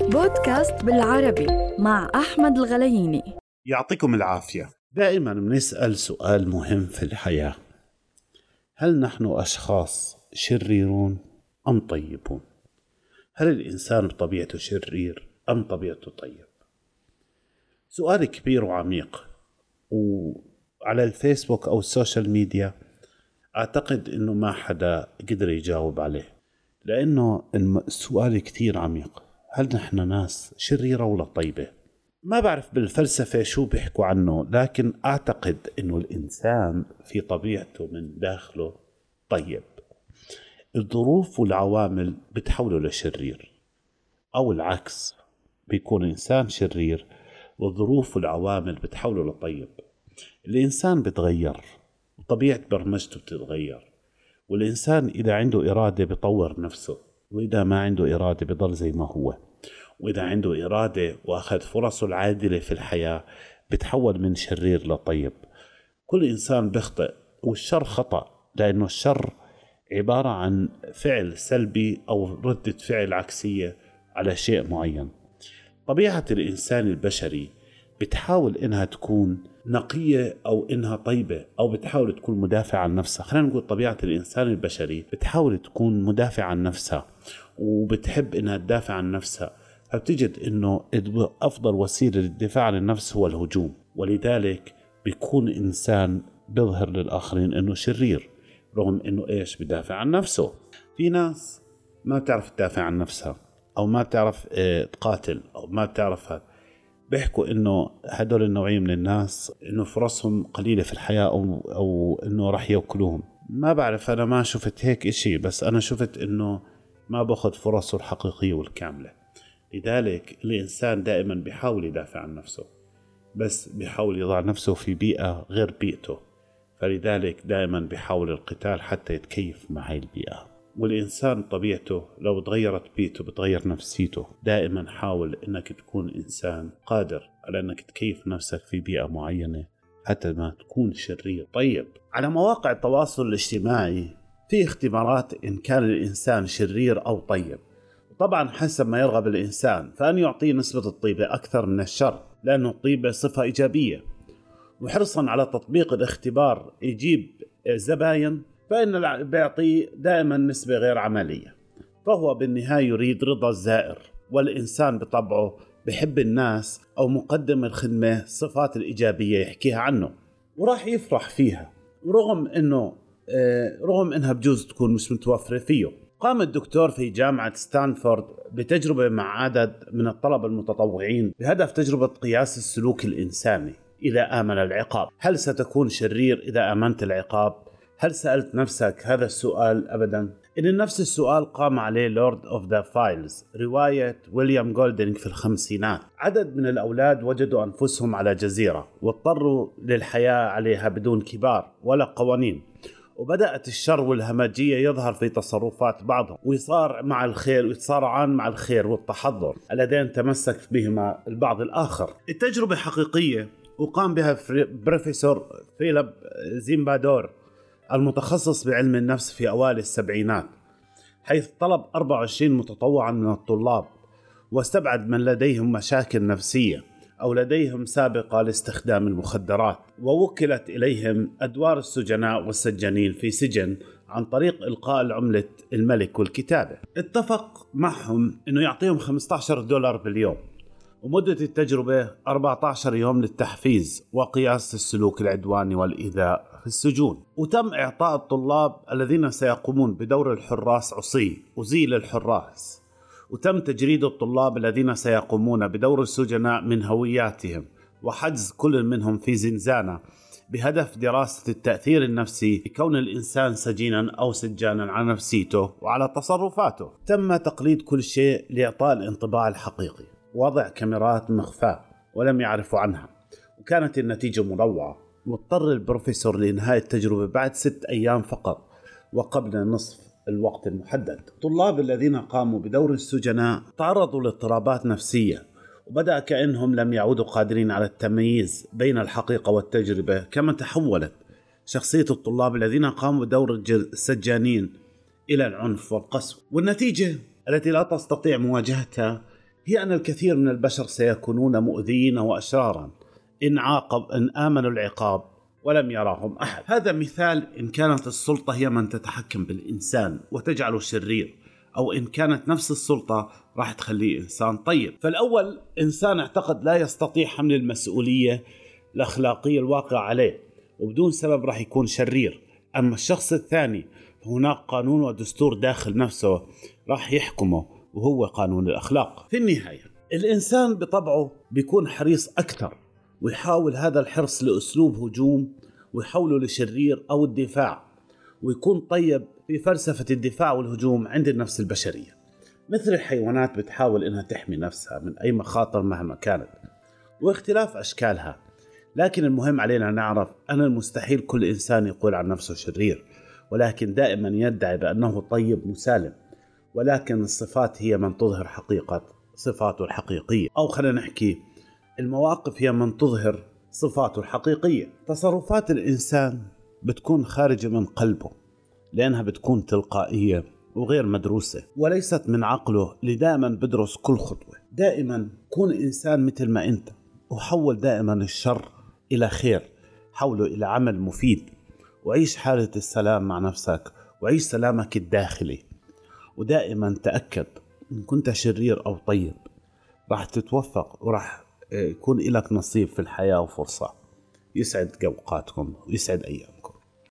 بودكاست بالعربي مع أحمد الغلييني. يعطيكم العافية. دائما بنسأل سؤال مهم في الحياة. هل نحن أشخاص شريرون أم طيبون؟ هل الإنسان بطبيعته شرير أم طبيعته طيب؟ سؤال كبير وعميق. وعلى الفيسبوك أو ال social media أعتقد أنه ما حدا قدر يجاوب عليه. لأنه السؤال كتير عميق. هل نحن ناس شريرة ولا طيبة؟ ما بعرف بالفلسفة شو بيحكوا عنه لكن أعتقد أنه الإنسان في طبيعته من داخله طيب. الظروف والعوامل بتحوله لشرير أو العكس بيكون إنسان شرير والظروف والعوامل بتحوله لطيب. الإنسان بتغير وطبيعة برمجته بتتغير. والإنسان إذا عنده إرادة بطور نفسه وإذا ما عنده إرادة بضل زي ما هو. وإذا عنده إرادة وأخذ فرصه العادلة في الحياة بتحول من شرير لطيب. كل إنسان بيخطئ والشر خطأ لأنه الشر عبارة عن فعل سلبي أو ردة فعل عكسية على شيء معين. طبيعة الإنسان البشري بتحاول إنها تكون نقية أو إنها طيبة أو بتحاول تكون مدافع عن نفسها. خلينا نقول طبيعة الإنسان البشري بتحاول تكون مدافع عن نفسها وبتحب إنها تدافع عن نفسها فبتجد إنه أفضل وسيلة للدفاع عن النفس هو الهجوم ولذلك بيكون إنسان بيظهر للآخرين إنه شرير رغم إنه إيش؟ بدافع عن نفسه. في ناس ما بتعرف تدافع عن نفسها أو ما بتعرف آه، تقاتل أو ما بتعرف بيحكوا إنه هدول النوعيه من الناس إنه فرصهم قليلة في الحياة أو أو إنه راح يأكلوهم. ما بعرف أنا ما شفت هيك إشي بس أنا شفت إنه ما بأخذ فرصه الحقيقية والكاملة. لذلك الإنسان دائما بيحاول يدافع عن نفسه بس بيحاول يضع نفسه في بيئة غير بيئته. فلذلك دائما بيحاول القتال حتى يتكيف مع هاي البيئة. والإنسان طبيعته لو تغيرت بيئته بتغير نفسيته. دائما حاول أنك تكون إنسان قادر على أنك تكيف نفسك في بيئة معينة حتى ما تكون شرير. طيب على مواقع التواصل الاجتماعي في اختبارات إن كان الإنسان شرير أو طيب. طبعا حسب ما يرغب الإنسان فأن يعطيه نسبة الطيبة أكثر من الشر لأنه الطيبة صفة إيجابية. وحرصا على تطبيق الاختبار يجيب زباين فإن بيعطيه دائما نسبة غير عملية فهو بالنهاية يريد رضا الزائر والإنسان بطبعه بحب الناس أو مقدم الخدمة الصفات الإيجابية يحكيها عنه وراح يفرح فيها رغم أنه آه، رغم أنها بجوز تكون مش متوفرة فيه قام الدكتور في جامعة ستانفورد بتجربة مع عدد من الطلبة المتطوعين بهدف تجربة قياس السلوك الإنساني إذا أمنت العقاب هل ستكون شرير إذا أمنت العقاب؟ هل سألت نفسك هذا السؤال أبدا؟ إن نفس السؤال قام عليه Lord of the Flies رواية ويليام جولدينغ في الخمسينات. عدد من الأولاد وجدوا أنفسهم على جزيرة واضطروا للحياة عليها بدون كبار ولا قوانين. وبدأت الشر والهمجية يظهر في تصرفات بعضهم. ويصار مع الخير ويتصارعان مع الخير والتحضر اللذين تمسك بهما البعض الآخر. التجربة حقيقية وقام بها بروفيسور فيليب زيمبادور المتخصص بعلم النفس في أوائل السبعينات حيث طلب 24 متطوعا من الطلاب واستبعد من لديهم مشاكل نفسية أو لديهم سابقة لاستخدام المخدرات ووكلت إليهم أدوار السجناء والسجانين في سجن عن طريق إلقاء العملة الملك والكتابة. اتفق معهم أنه يعطيهم 15 دولار باليوم. ومدة التجربة 14 يوم للتحفيز وقياس السلوك العدواني والإيذاء في السجون. وتم إعطاء الطلاب الذين سيقومون بدور الحراس عصي أزيل الحراس. وتم تجريد الطلاب الذين سيقومون بدور السجناء من هوياتهم وحجز كل منهم في زنزانة بهدف دراسة التأثير النفسي لكون الإنسان سجينا أو سجانا على نفسيته وعلى تصرفاته. تم تقليد كل شيء لإعطاء الانطباع الحقيقي. وضع كاميرات مخفاة ولم يعرفوا عنها. وكانت النتيجة مروعة. واضطر البروفيسور لإنهاء التجربة بعد ست أيام فقط وقبل نصف الوقت المحدد. الطلاب الذين قاموا بدور السجناء تعرضوا لاضطرابات نفسية وبدأ كأنهم لم يعودوا قادرين على التمييز بين الحقيقة والتجربة كما تحولت شخصية الطلاب الذين قاموا بدور السجانين إلى العنف والقسوة والنتيجة التي لا تستطيع مواجهتها هي أن الكثير من البشر سيكونون مؤذين وأشرارا. إن عاقب إن آمنوا العقاب ولم يراهم أحد. هذا مثال إن كانت السلطة هي من تتحكم بالإنسان وتجعله شرير أو إن كانت نفس السلطة راح تخليه إنسان طيب. فالأول إنسان اعتقد لا يستطيع حمل المسؤولية الأخلاقية الواقعة عليه وبدون سبب راح يكون شرير. أما الشخص الثاني هناك قانون ودستور داخل نفسه راح يحكمه. وهو قانون الأخلاق. في النهاية الإنسان بطبعه بيكون حريص أكثر ويحاول هذا الحرص لأسلوب هجوم ويحوله لشرير أو الدفاع ويكون طيب في فلسفة الدفاع والهجوم عند النفس البشرية. مثل الحيوانات بتحاول إنها تحمي نفسها من أي مخاطر مهما كانت واختلاف أشكالها. لكن المهم علينا نعرف أن المستحيل كل إنسان يقول عن نفسه شرير ولكن دائما يدعي بأنه طيب مسالم. ولكن الصفات هي من تظهر حقيقة صفاته الحقيقية. أو خلينا نحكي المواقف هي من تظهر صفاته الحقيقية. تصرفات الإنسان بتكون خارجة من قلبه لأنها بتكون تلقائية وغير مدروسة وليست من عقله اللي دائما بدرس كل خطوة. دائما كون إنسان مثل ما أنت وحول دائما الشر إلى خير حوله إلى عمل مفيد وعيش حالة السلام مع نفسك وعيش سلامك الداخلي. ودائما تأكد إن كنت شرير أو طيب. راح تتوفق وراح يكون لك نصيب في الحياة وفرصة. يسعد أوقاتكم ويسعد أيامكم.